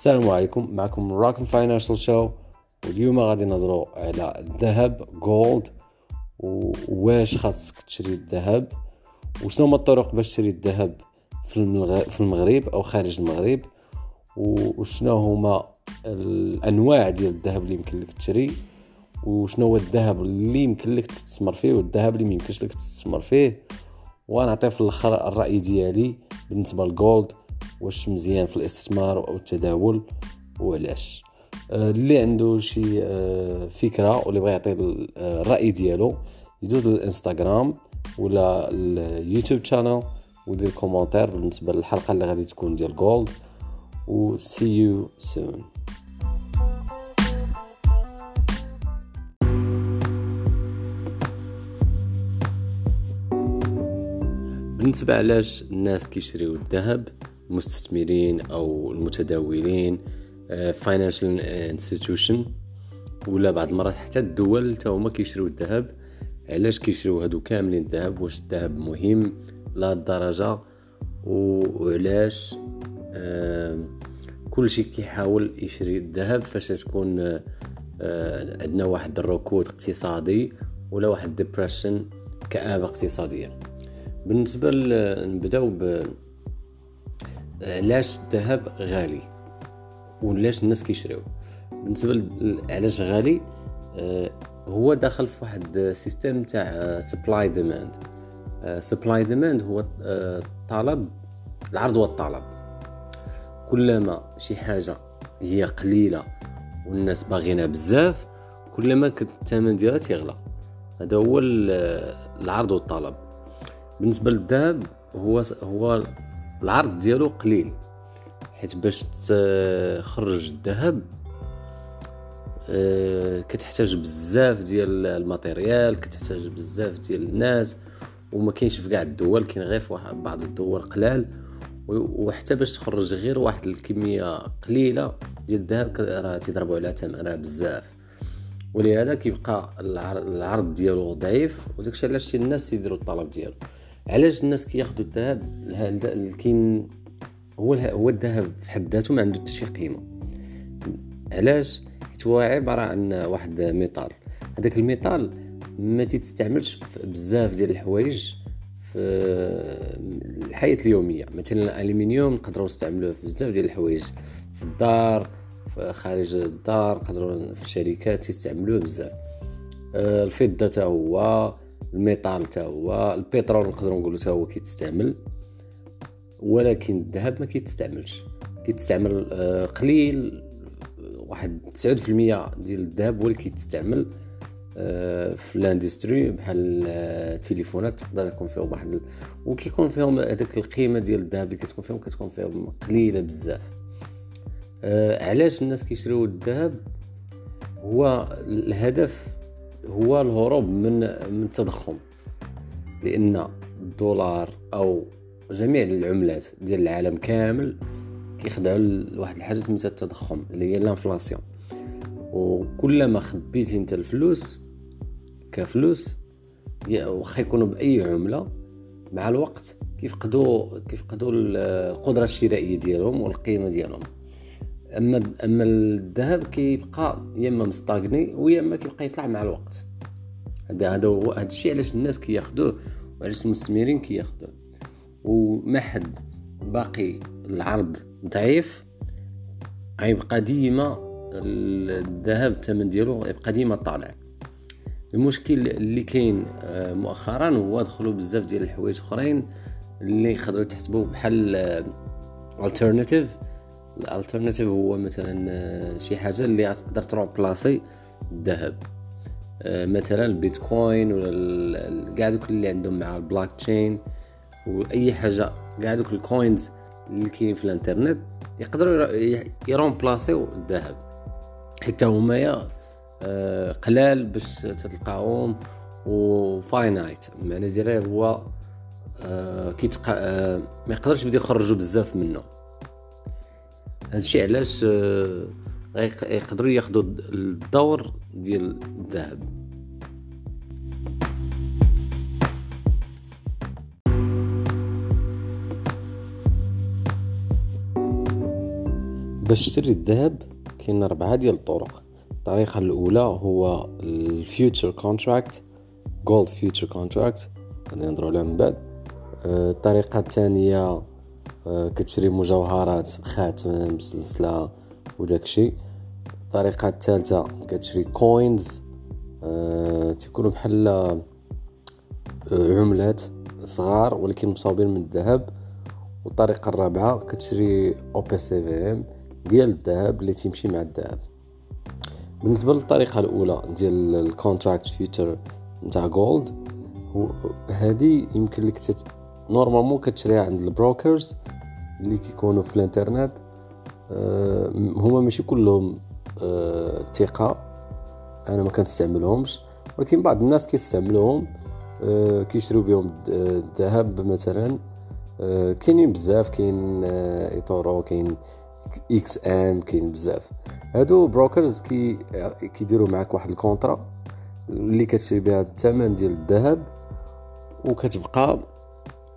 السلام عليكم. معكم راكم Financial Show. واليوم غادي نهضروا على الذهب gold. وواش خاصك تشري الذهب؟ وشنو هما الطرق باش تشري الذهب في المغرب أو خارج المغرب؟ وشنو هما الأنواع ديال الذهب اللي يمكن لك تشري؟ وشنو هو الذهب اللي يمكن لك تستثمر فيه؟ والذهب اللي ميمكنش لك تستثمر فيه؟ ونعطي في الأخر الرأي ديالي بالنسبة لل gold واش مزيان في الاستثمار أو التداول وعلاش. آه، اللي عنده شي آه، فكرة واللي بغى يعطي الرأي ديالو يدوز للإنستغرام ولا YouTube channel ودير commentaire بالنسبة للحلقة اللي غادي تكون ديال gold و see you soon بالنسبة علاش الناس كيشريو الذهب المستثمرين أو المتداولين financial institution ولا بعض المرات حتى الدول حتى هما كيشريو الذهب. علاش كيشريو هادو كاملين الذهب؟ واش الذهب مهم؟ لا الدرجة. وعلاش؟ كل شيء كيحاول يشري الذهب فاش تكون آه، عندنا واحد الركود اقتصادي ولا واحد depression كآبة اقتصادية. بالنسبة نبدأو علاش الذهب غالي ولاش الناس كيشريو. بالنسبة علاش غالي؟ آه، هو داخل في واحد system تاع supply demand supply demand هو الطلب العرض والطلب كلما شي حاجة هي قليلة والناس باغينها بزاف كلما كنت الثمن ديالها تيغلى. هذا هو العرض والطلب. بالنسبة للذهب هو هو العرض ديالو قليل حيت باش تخرج الذهب آه، كتحتاج بزاف ديال الماتيريال كتحتاج بزاف ديال الناس وما كاينش في كاع الدول كاين غير في بعض الدول قلال. وحتى باش تخرج غير واحد الكمية قليلة ديال الذهب راه تيضربوا عليها ثمن راه بزاف. ولهذا كيبقى العرض ديالو ضعيف وداكشي علاش الناس يديروا الطلب ديالو. علاش الناس كياخذوا الذهب؟ كاين هو هو الذهب في حد ذاته ما عنده حتى شي قيمة. علاش؟ حيت هو عبارة عن واحد ميطال. هذاك الميطال ما تستعملش بزاف ديال الحوايج في الحياة اليومية. مثلا الالومنيوم نقدروا نستعملوه في بزاف ديال الحوايج. في الدار في خارج الدار نقدروا في الشركات يستعملوه بزاف. آه، الفضة حتى هو الميطال حتى هو البترول نقدروا نقولوا حتى هو كيتستعمل ولكن الذهب ما كيتستعملش. كيتستعمل آه، قليل واحد 9% ديال الذهب هو اللي كيتستعمل آه، في ال industry بحال التليفونات تقدر يكون فيهم واحد وكيكون فيهم هذاك القيمة ديال الذهب اللي كتكون فيهم كتكون فيهم قليلة بزاف. آه، علاش الناس كيشريو الذهب؟ هو الهدف هو الهروب من من التضخم لأن الدولار أو جميع العملات ديال العالم كامل كيخضعوا لواحد الحاجة سميتها التضخم اللي هي ال inflation. وكلما خبيتي أنت الفلوس كفلوس واخا يكونوا بأي عملة مع الوقت كيفقدوا كيفقدوا القدرة الشرائية ديالهم والقيمة ديالهم. أما أما الذهب كيبقى يا إما مستاغني ويا إما كيبقى يطلع مع الوقت. هذا هذا هو هذا الشيء علاش الناس كياخذوه وعلاش المستثمرين كياخذوه وما حد باقي العرض ضعيف غيبقى ديما الذهب الثمن ديالو يبقى ديما طالع. المشكل اللي كاين آه، مؤخرا هو دخلوا بزاف ديال الحوايج أخرين اللي يقدروا تحسبوه بحال alternative ال alternative هو مثلا آه، شي حاجة اللي تقدر ت remplacer الذهب. آه، مثلا البيتكوين ولا كاع دوك اللي عندهم مع البلوك تشين وأي حاجة كاع دوك ال coins اللي كاينين في الانترنت يقدروا يرومبلاسيو الذهب حتى هما آه، قلال باش تلقاهم و finite المعنى ديالها هو كيتق... ما يقدرش يبدأ يخرجوا بزاف منه. هادشي علاش آه، يقدروا ياخذوا الدور ديال الذهب. باش تشري الذهب كاين ربعة ديال الطرق. الطريقة الأولى هو ال future contract gold future contract غادي نهضروا عليها من بعد. آه، الطريقة الثانية كتشري مجوهرات خاتم سلسلة وداكشي الطريقة الثالثة كتشري coins أه تيكونوا بحال عملات صغار ولكن مصاوبين من الذهب. والطريقة الرابعة كتشري أو بي سي في ام ديال الذهب اللي تيمشي مع الذهب. بالنسبة للطريقة الأولى ديال ال contract future نتاع gold هذه يمكن لك تت... normalement كتشريها عند ال brokers اللي كيكونوا في الانترنت أه هما ماشي كلهم أه ثقة. أنا ما كنستعملهمش ولكن بعض الناس كيستعملوهم أه كيشريو بهم الذهب مثلا. كاينين بزاف كاين eToro كاين XM كاين بزاف. هادو brokers كي كيديروا معاك واحد ال contrat اللي كتشري بها الثمن ديال الذهب وكتبقى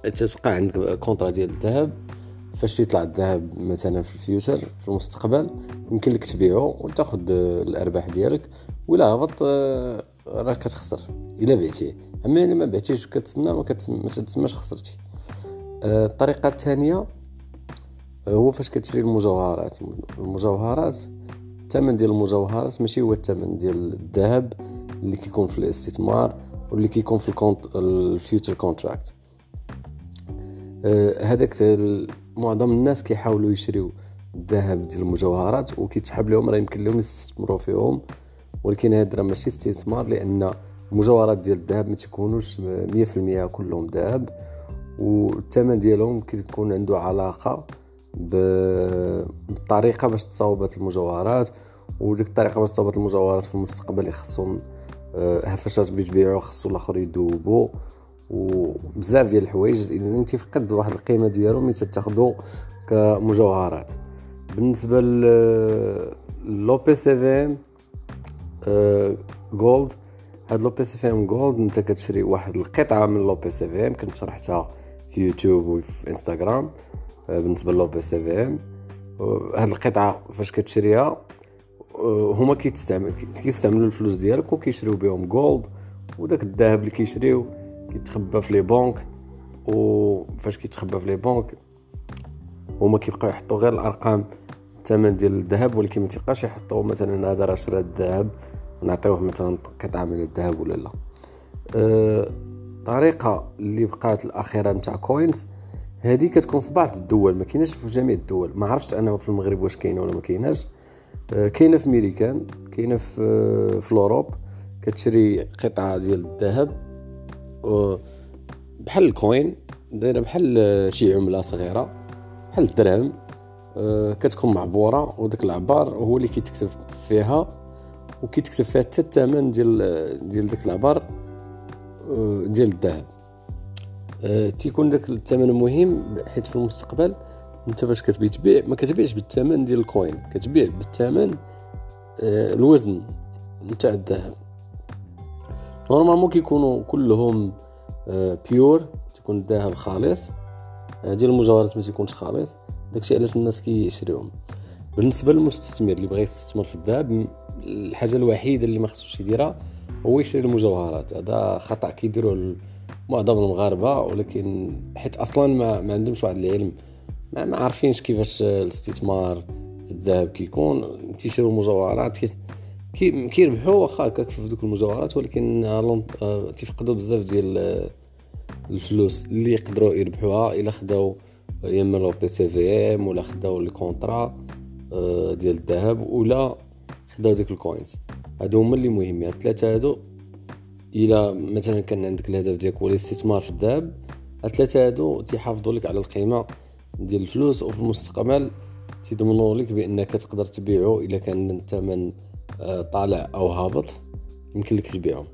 تتبقى عندك contrat ديال الذهب. فاش يطلع الذهب مثلا في ال futur في المستقبل يمكن لك تبيعو وتاخذ الأرباح ديالك ولا هبط آه، راه كتخسر إلا بعتيه. أما إلا ما بعتيش كتسنى ما, كتسماش خسرتي. آه، الطريقة الثانية هو فاش كتشري المجوهرات. المجوهرات الثمن ديال المجوهرات ماشي هو الثمن ديال الذهب اللي كيكون في الاستثمار واللي كيكون في الكونت ال future contract هذاك معظم الناس كيحاولوا يشريو الذهب ديال المجوهرات وكيتحب لهم راه يمكن لهم يستثمروا فيهم. ولكن هذا راه ماشي استثمار لأن المجوهرات ديال الذهب ما تيكونوش 100% كلهم ذهب والثمن ديالهم كيكون عنده علاقة بالطريقة باش تصاوبت المجوهرات وديك الطريقة باش تصاوبت المجوهرات في المستقبل خصهم آه فاش بيتبيعوا خصو الآخر يذوبوا. وبزاف ديال الحوايج إذا أنت فقد واحد القيمة ديالهم اللي تاخذوا كمجوهرات. بالنسبة لو بي سي في ام gold هاد لو بي سي في إم gold أنت كتشري واحد القطعة من لو بي سي في إم كنت شرحتها في يوتيوب وفي إنستغرام آه، بالنسبة لو بي سي في ام هاد القطعة فاش كتشريها آه، هما كيتستعمل كيستعملوا الفلوس ديالك وكيشريو بهم gold وداك الذهب اللي كيشريو كيتخبى في les banques وفاش كيتخبى في les banques هما كيبقاو يحطوا غير الأرقام الثمن ديال الذهب ولكن ما تيبقاش يحطوا مثلا هذا راه شرا الذهب نعطيوه مثلا قطعه من الذهب ولا لا. أه اللي بقات الأخيرة نتاع coins هذه كتكون في بعض الدول ما كايناش في جميع الدول. ما عرفتش أنا في المغرب واش كاينة ولا ما كايناش. أه كاينة في ميريكان كاينة في أه في l'Europe كتشري قطعة ديال الذهب. بحال ال coin دايرة بحال شي عملة صغيرة بحال الدرهم أه كتكون معبورة وداك العبار هو اللي كيتكتب فيها وكيتكتب فيها حتى الثمن ديال ديال داك العبار أه ديال الذهب. أه تيكون داك الثمن مهم حيت في المستقبل انت فاش كتبي تبيع ما كتبيعش بالثمن ديال ال coin كتبيع بالثمن الوزن نتاع الذهب. normalement كيكونوا كلهم pures آه، تكون الذهب خالص. آه، ديال المجوهرات ما تيكونش خالص. داكشي علاش الناس كيشريوهم. بالنسبة للمستثمر اللي بغى يستثمر في الذهب الحاجة الوحيدة اللي ما خصوش يديرها هو يشري المجوهرات هذا خطأ كيديروا معظم المغاربة ولكن حيت أصلا ما, ما عندهمش واحد العلم ما, ما عارفينش كيفاش الاستثمار في الذهب كيكون. تيشريو المجوهرات كيربحوا واخا هكاك في دوك المجوهرات ولكن آه، تيفقدوا بزاف ديال آه، الفلوس اللي يقدروا يربحوها. إلا خداو يا اما لو بي سي في ام ولا خداو ال contrat آه، ديال الذهب ولا خداو ديك ال coins هادو هما اللي مهمين الثلاثة هادو إلا مثلا كان عندك الهدف ديالك هو الاستثمار في الذهب الثلاثة هادو تيحافظوا لك على القيمة ديال الفلوس وفي المستقبل تيضمنوا لك بأنك تقدر تبيعو إلا كان الثمن طالع أو هابط يمكن لك تبيعهم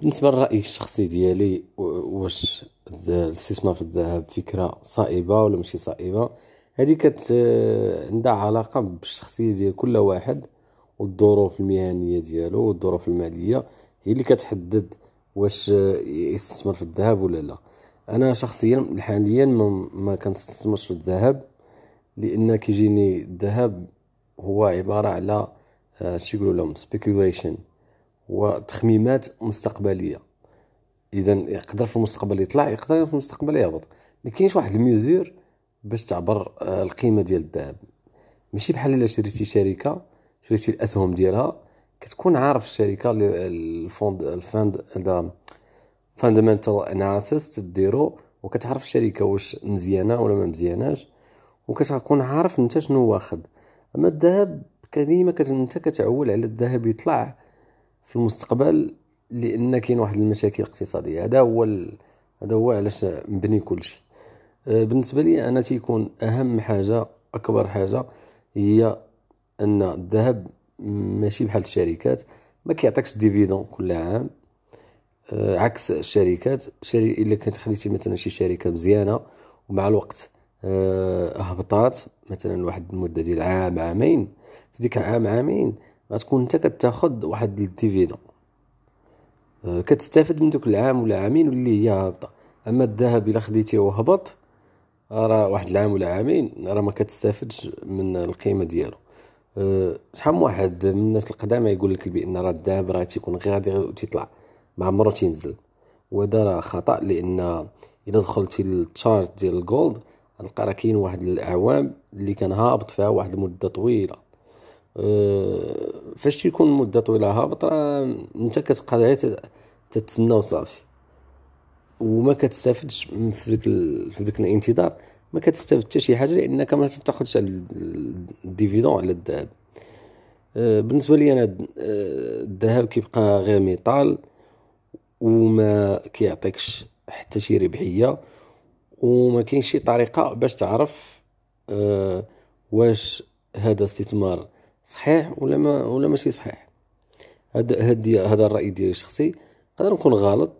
بالنسبة للرأي الشخصي ديالي واش الاستثمار في الذهب فكرة صائبة ولا ماشي صائبة؟ هذه كت عندها علاقة بالشخصية ديال كل واحد والظروف المهنية ديالو والظروف المالية هي اللي كتحدد واش يستثمر في الذهب ولا لا. أنا شخصيا حاليا ما, ما كنستثمرش في الذهب لأن كيجيني الذهب هو عبارة على آه، شي يقولوا لهم؟ سبيكوليشن وتخميمات مستقبلية. اذا يقدر في المستقبل يطلع يقدر في المستقبل يهبط. ما كاينش واحد la mesure باش تعبر آه، القيمة ديال الذهب. ماشي بحال إلا شريتي شركة شريتي الأسهم ديالها كتكون عارف الشركة ال fund ال fund هذا fundamental analysis تديرو وكتعرف الشركة واش مزيانة ولا ما مزياناش وكتكون عارف انت شنو واخد. أما الذهب كديما انت كتعول على الذهب يطلع في المستقبل لأن كاين واحد المشاكل اقتصاديه هذا هو ال... هذا هو علاش مبني كلشي. أه، بالنسبة لي أنا تيكون أهم حاجة أكبر حاجة هي أن الذهب ماشي بحال الشركات ما كيعطيكش ديفيدون كل عام. عكس الشركات. شري... إلا كانت خديتي مثلا شي شركة مزيانة ومع الوقت أه، هبطات مثلا واحد المدة ديال عام عامين. في ديك عام عامين غتكون أنت كتاخد واحد ال dividende أه، كتستافد من دوك العام ولا عامين واللي هي هابطة. أما الذهب إلا خديتيه وهبط راه واحد العام ولا عامين راه ما كتستافدش من القيمة ديالو. شحال واحد من الناس القدامى يقول لك بأن راه الذهب راه تيكون غادي تيطلع ما عمرو تينزل. وهذا راه خطأ لأن إلا دخلتي لل chart ديال ال gold غتلقى راه كاين واحد الأعوام اللي كان هابط فيها واحد المدة طويلة. أه فاش تيكون مدة طويلة هابط راه أنت كتبقى غير تتسنى وصافي وما كتستافدش في ذاك في ذاك الانتظار. ما كتستافد حتى شي حاجة لأنك ما تاخذش على الديفيدون على الذهب. أه بالنسبة لي أنا أه، الذهب كيبقى غير ميطال. وما كيعطيكش حتى شي ربحية وما كاينش شي طريقة باش تعرف أه واش هذا استثمار صحيح ولا ما ولا ماشي صحيح. هذا هذا الرأي ديالي الشخصي نقدر نكون غلط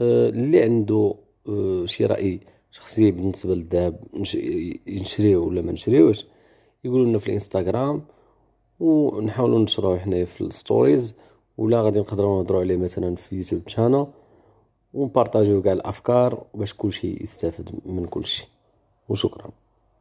أه اللي عنده أه شي رأي شخصي بالنسبة للذهب نشريه ولا ما نشريوش يقولوا لنا في الإنستغرام ونحاولوا نشروه حنايا في ال stories. ولا غادي نقدروا نهضروا عليه مثلا في يوتيوب channel ونبارطاجيو كاع الأفكار باش كلشي يستافد من كلشي. وشكرا.